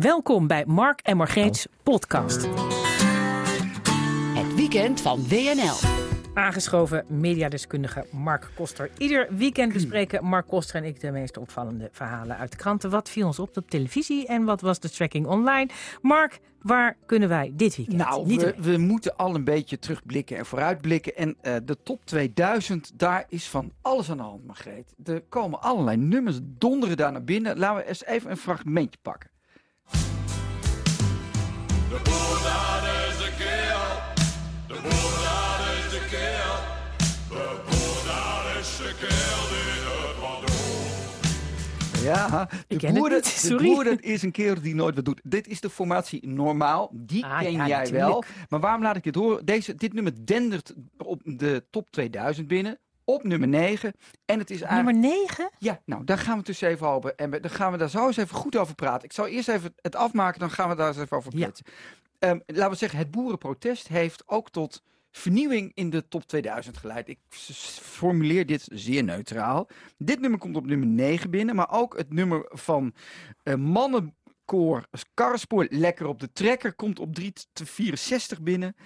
Welkom bij Mark en Margreets podcast. Het weekend van WNL. Aangeschoven mediadeskundige Mark Koster. Ieder weekend bespreken Mark Koster en ik de meest opvallende verhalen uit de kranten. Wat viel ons op op televisie en wat was de tracking online? Mark, waar kunnen wij dit weekend Nou, niet we, mee? we moeten al een beetje terugblikken en vooruitblikken. En eh, de top 2000, daar is van alles aan de hand, Margreet. Er komen allerlei nummers, donderen daar naar binnen. Laten we eens even een fragmentje pakken. De. Ja, de Ik ken het boer, niet, de sorry. boer dat is een kerel die nooit wat doet. Dit is de formatie normaal, die Ah, ken ja, jij natuurlijk. wel. Maar waarom laat ik dit horen? Deze, dit nummer dendert op de top 2000 binnen. Op nummer 9. En het is eigenlijk... Nummer 9? Ja, nou, daar gaan we het dus even over. En dan gaan we daar zo eens even goed over praten. Ik zal eerst even het afmaken, dan gaan we daar eens even over Ja. kletsen. Ehm, laten we zeggen, het boerenprotest heeft ook tot vernieuwing in de top 2000 geleid. Ik formuleer dit zeer neutraal. Dit nummer komt op nummer 9 binnen, maar ook het nummer van eh mannenkoor Karrespoor, Lekker op de Trekker, komt op 364 binnen.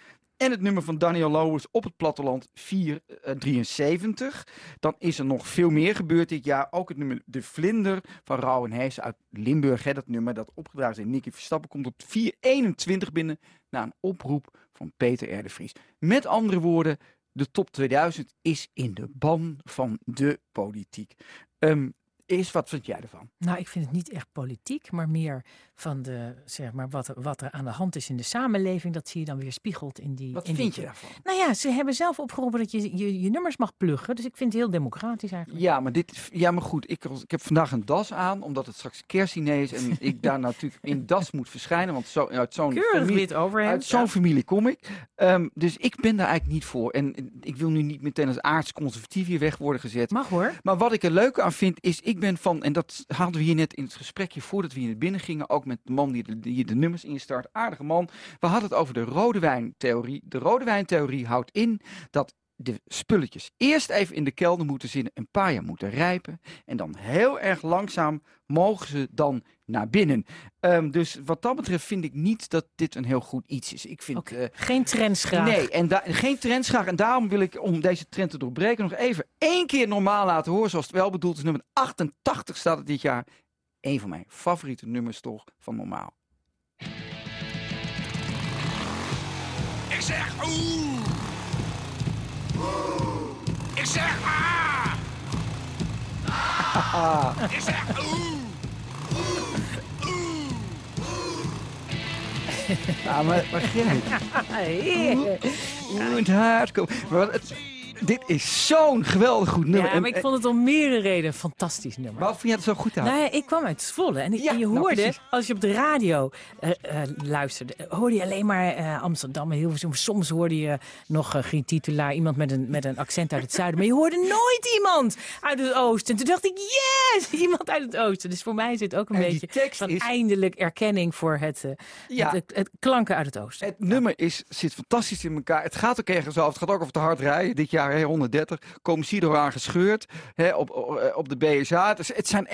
En het nummer van Daniel Lowers op het platteland 473. Dan is er nog veel meer gebeurd dit jaar. Ook het nummer De Vlinder van Rauw en Hees uit Limburg. Hè, dat nummer dat opgedragen is in Nicky Verstappen komt op 421 binnen. Na een oproep van Peter R. Vries. Met andere woorden, de top 2000 is in de ban van de politiek. Ehm is wat vind jij ervan? Nou, ik vind het niet echt politiek, maar meer van de, zeg maar, wat, er- wat er aan de hand is in de samenleving. Dat zie je dan weer spiegeld in die. Wat in vind die- je daarvan? Nou ja, ze hebben zelf opgeroepen dat je je, je nummers mag pluggen. Dus ik vind het heel democratisch eigenlijk. Ja, maar, dit, ja, maar goed, ik, ik heb vandaag een das aan, omdat het straks kerstdiner is. En ik daar natuurlijk in das moet verschijnen, want zo, uit zo'n Keurig familie, uit zo'n ja. familie kom ik. Ehm, dus ik ben daar eigenlijk niet voor. En ik wil nu niet meteen als aardsconservatief hier weg worden gezet. Mag hoor. Maar wat ik er leuk aan vind, is ik ben van, en dat hadden we hier net in het gesprekje voordat we hier binnen gingen, ook met de man die de, die de nummers instart, aardige man. We hadden het over de rode wijntheorie. De rode wijntheorie houdt in dat de spulletjes eerst even in de kelder moeten zitten, een paar jaar moeten rijpen. En dan heel erg langzaam mogen ze dan naar binnen. Ehm, dus wat dat betreft vind ik niet dat dit een heel goed iets is. Ik vind... Oké. eh, Geen trends graag. Nee, en geen trends graag. En daarom wil ik, om deze trend te doorbreken, nog even één keer normaal laten horen. Zoals het wel bedoeld is. Nummer 88 staat het dit jaar. Een van mijn favoriete nummers toch van normaal. Ik zeg oeh. Ik zeg ah. Ik zeg oeh. Ja, maar, maar Gerrit, Hey. hoe het hard komt. Maar wat het- dit is zo'n geweldig goed nummer. Ja, maar ik En- vond het om meerdere redenen een fantastisch nummer. Waarom vind je het zo goed aan? Nou ja, ik kwam uit Zwolle en, ik- Ja, en je nou, hoorde, als je op de radio eh, eh, luisterde, hoorde je alleen maar eh, Amsterdam en Hilversum. Soms hoorde je nog uh, Griet Titulaar, iemand met een, met een accent uit het zuiden. Maar je hoorde nooit iemand uit het oosten. En toen dacht ik, yes, iemand uit het oosten. Dus voor mij het ook een En beetje van is- eindelijk erkenning voor het, eh, Ja. het, het, het klanken uit het oosten. Het nummer is, zit fantastisch in elkaar. Het gaat ook ergens over. Het gaat ook over te hard rijden. Dit jaar hè, 130. Komen Sido aan gescheurd hè, op, op, op de BSA. Is- het, zijn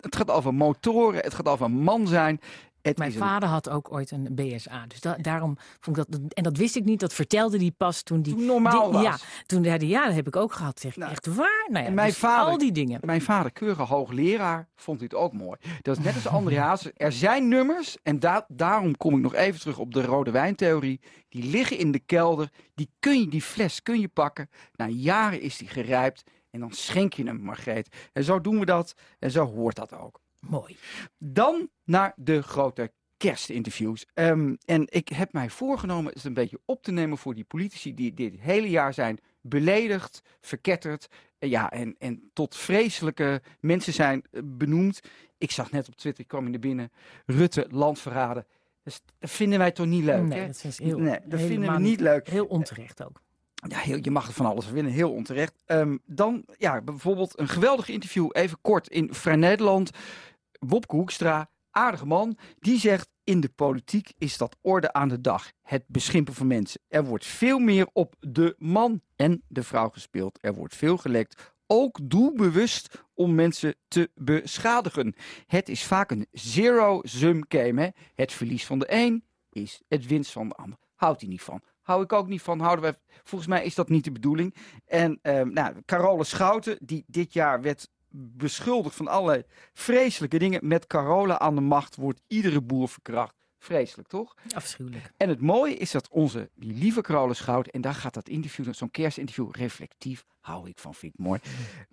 het gaat over motoren. Het gaat over man zijn. Het Mijn een- vader had ook ooit een BSA. Dus da- daarom vond ik dat. En dat wist ik niet. Dat vertelde hij pas toen die. Toen normaal die- was. Ja, toen hij, ja, dat heb ik ook gehad. Zeg Nou, echt waar? Nou ja, en mijn dus vader- al die dingen. Mijn vader, keurig hoogleraar, vond dit ook mooi. Dat is net als André Hazes. Er zijn nummers, en da- daarom kom ik nog even terug op de rode wijntheorie. Die liggen in de kelder. Die, kun je, die fles kun je pakken. Na jaren is die gerijpt. En dan schenk je hem, Margreet. En zo doen we dat. En zo hoort dat ook. Mooi. Dan naar de grote kerstinterviews. Ehm, en ik heb mij voorgenomen het een beetje op te nemen voor die politici die dit hele jaar zijn beledigd, verketterd. eh, Ja, en, en tot vreselijke mensen zijn eh, benoemd. Ik zag net op Twitter, ik kwam in de binnen, Rutte, landverraden. Dus dat vinden wij toch niet leuk, nee, hè? dat is heel, nee, dat vinden we niet leuk. Heel onterecht ook. Ja, heel, je mag het van alles winnen, heel onterecht. Ehm, dan, ja, bijvoorbeeld een geweldig interview, even kort, in Vrij Nederland. Wopke Hoekstra, aardige man, die zegt... in de politiek is dat orde aan de dag. Het beschimpen van mensen. Er wordt veel meer op de man en de vrouw gespeeld. Er wordt veel gelekt ook doelbewust om mensen te beschadigen. Het is vaak een zero-sum game. Hè? Het verlies van de een is het winst van de ander. Houdt hij niet van. Hou ik ook niet van. Houden wij, volgens mij is dat niet de bedoeling. En ehm, nou, Carole Schouten, die dit jaar werd beschuldigd van allerlei vreselijke dingen. Met Carola aan de macht wordt iedere boer verkracht. Vreselijk, toch? Afschuwelijk. En het mooie is dat onze lieve Carola Schouten, en daar gaat dat interview, zo'n kerstinterview, reflectief, hou ik van, vind ik mooi.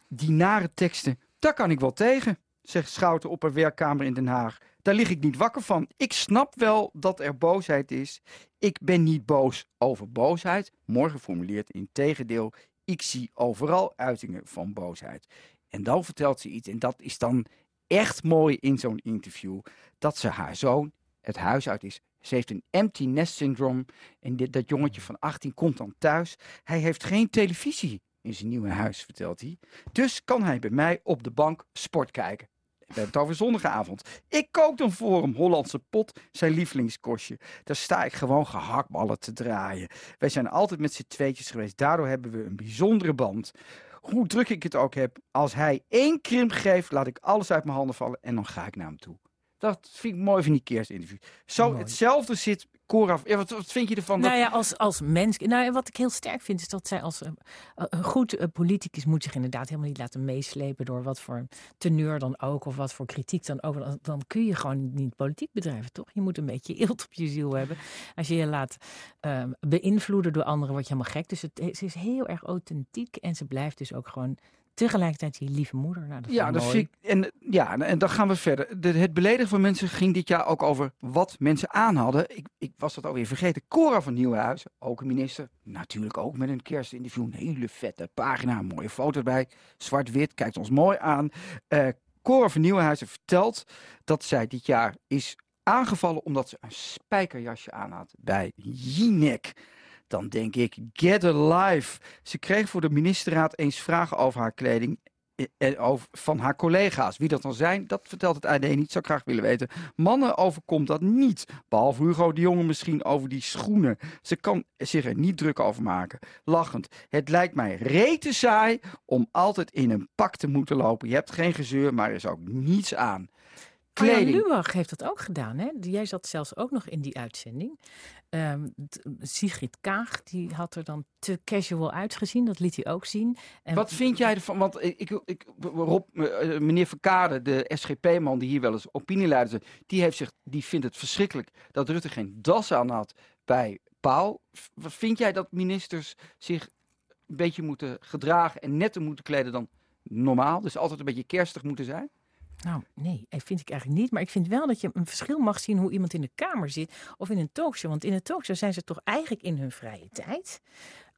Die nare teksten, daar kan ik wel tegen, zegt Schouten op haar werkkamer in Den Haag. Daar lig ik niet wakker van. Ik snap wel dat er boosheid is. Ik ben niet boos over boosheid. Mooi geformuleerd, in tegendeel. Ik zie overal uitingen van boosheid. En dan vertelt ze iets, en dat is dan echt mooi in zo'n interview, dat ze haar zoon het huis uit is. Ze heeft een empty nest syndroom. En dit, dat jongetje van 18 komt dan thuis. Hij heeft geen televisie in zijn nieuwe huis, vertelt hij. Dus kan hij bij mij op de bank sport kijken. We hebben het over zondagavond. Ik kook dan voor hem Hollandse pot, zijn lievelingskostje. Daar sta ik gewoon gehaktballen te draaien. Wij zijn altijd met z'n tweetjes geweest. Daardoor hebben we een bijzondere band. Hoe druk ik het ook heb, als hij één krimp geeft, laat ik alles uit mijn handen vallen en dan ga ik naar hem toe. Dat vind ik mooi van die kerstinterview. Zo Mooi. hetzelfde zit Cora. Ja, wat, wat vind je ervan? Nou dat- ja, als, als mens. Nou, wat ik heel sterk vind, is dat zij als eh, een goed eh, politicus moet zich inderdaad helemaal niet laten meeslepen door wat voor teneur dan ook, of wat voor kritiek dan ook. Dan, dan kun je gewoon niet politiek bedrijven, toch? Je moet een beetje eelt op je ziel hebben. Als je je laat ehm, beïnvloeden door anderen, word je helemaal gek. Dus het, ze is heel erg authentiek en ze blijft dus ook gewoon tegelijkertijd je lieve moeder. Nou, dat ja, dat mooi. vind ik, en, ja, en dan gaan we verder. De, het beledigen van mensen ging dit jaar ook over wat mensen aan hadden. Ik, ik was dat alweer vergeten. Cora van Nieuwenhuizen, ook een minister. Natuurlijk ook met een kerstinterview. Een hele vette pagina, een mooie foto erbij. Zwart-wit, kijkt ons mooi aan. Eh Cora van Nieuwenhuizen vertelt dat zij dit jaar is aangevallen omdat ze een spijkerjasje aan had bij Jinek. Dan denk ik, get alive. Ze kreeg voor de ministerraad eens vragen over haar kleding eh, eh, van haar collega's. Wie dat dan zijn, dat vertelt het AD niet. Zou graag willen weten. Mannen overkomt dat niet. Behalve Hugo de Jonge misschien over die schoenen. Ze kan zich er niet druk over maken. Lachend. Het lijkt mij rete saai om altijd in een pak te moeten lopen. Je hebt geen gezeur, maar er is ook niets aan. Kleding. Lubach heeft dat ook gedaan. Hè? Jij zat zelfs ook nog in die uitzending. Ehm, Sigrid Kaag die had er dan te casual uitgezien. Dat liet hij ook zien. En Wat vind jij ervan? Want ik, ik, Rob, eh, meneer Verkade, de SGP-man die hier wel eens opinieleider is, die, heeft zich, die vindt het verschrikkelijk dat Rutte geen das aan had bij Wat vind jij dat ministers zich een beetje moeten gedragen en netter moeten kleden dan normaal? Dus altijd een beetje kerstig moeten zijn? Nou, nee, eh, vind ik eigenlijk niet. Maar ik vind wel dat je een verschil mag zien hoe iemand in de Kamer zit of in een talkshow. Want in een talkshow zijn ze toch eigenlijk in hun vrije tijd.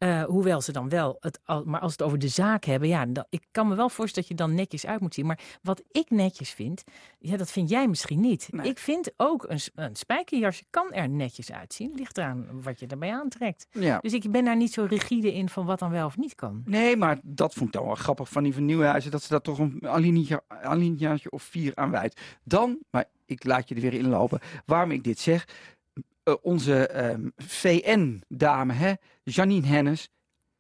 Eh, hoewel ze dan wel het, al- maar als het over de zaak hebben, ja, dan, ik kan me wel voorstellen dat je dan netjes uit moet zien. Maar wat ik netjes vind, ja, dat vind jij misschien niet. Nee. Ik vind ook een, een spijkerjasje kan er netjes uitzien. Ligt eraan wat je erbij aantrekt. Ja. Dus ik ben daar niet zo rigide in van wat dan wel of niet kan. Nee, maar dat vond ik dan wel grappig van die van Nieuwenhuizen, dat ze daar toch een alineaatje of vier aan wijdt. Dan, maar ik laat je er weer inlopen, waarom ik dit zeg. Eh, onze ehm, VN-dame, Janine Hennis,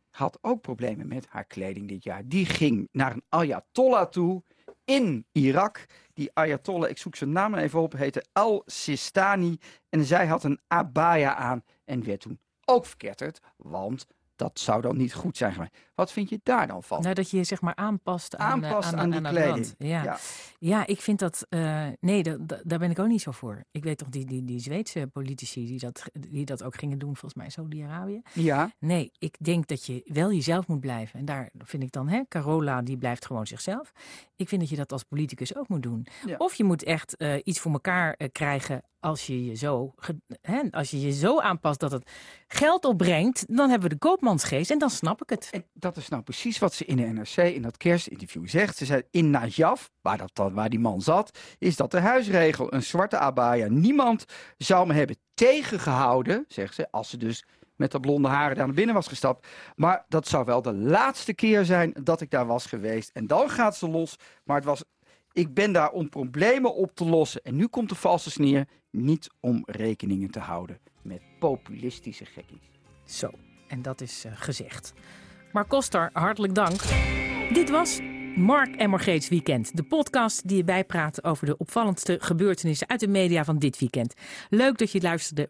had ook problemen met haar kleding dit jaar. Die ging naar een Ayatollah toe in Irak. Die Ayatollah, ik zoek zijn naam even op, heette Al-Sistani. En zij had een abaya aan en werd toen ook verketterd, want dat zou dan niet goed zijn. Wat vind je daar dan van? Nou, dat je je zeg maar aanpast aan, eh, Aanpast aan, die de kleding. Ja. Ja. Ja, ik vind dat. eh, nee, dat, dat- daar ben ik ook niet zo voor. Ik weet toch die, die, die Zweedse politici die dat, die dat ook gingen doen, volgens mij Saudi-Arabië. ja. Nee, ik denk dat je wel jezelf moet blijven. En daar vind ik dan, hè, Carola, die blijft gewoon zichzelf. Ik vind dat je dat als politicus ook moet doen. Ja. Of je moet echt eh, iets voor elkaar krijgen als je je, zo, hè, als je je zo aanpast dat het geld opbrengt. Dan hebben we de koopmansgeest en dan snap ik het. En dat is nou precies wat ze in de NRC in dat kerstinterview zegt. Ze zei in Najaf, waar, dat waar die man zat, is dat de huisregel. Een zwarte abaya. Niemand zou me hebben tegengehouden, zegt ze, als ze dus met de blonde haren daar naar binnen was gestapt. Maar dat zou wel de laatste keer zijn dat ik daar was geweest. En dan gaat ze los. Maar het was, ik ben daar om problemen op te lossen. En nu komt de valse sneer, niet om rekeningen te houden met populistische gekkies. Zo, en dat is eh, gezegd. Mark Koster, hartelijk dank. Dit was Mark en Margreets Weekend. De podcast die je bijpraat over de opvallendste gebeurtenissen uit de media van dit weekend. Leuk dat je luisterde.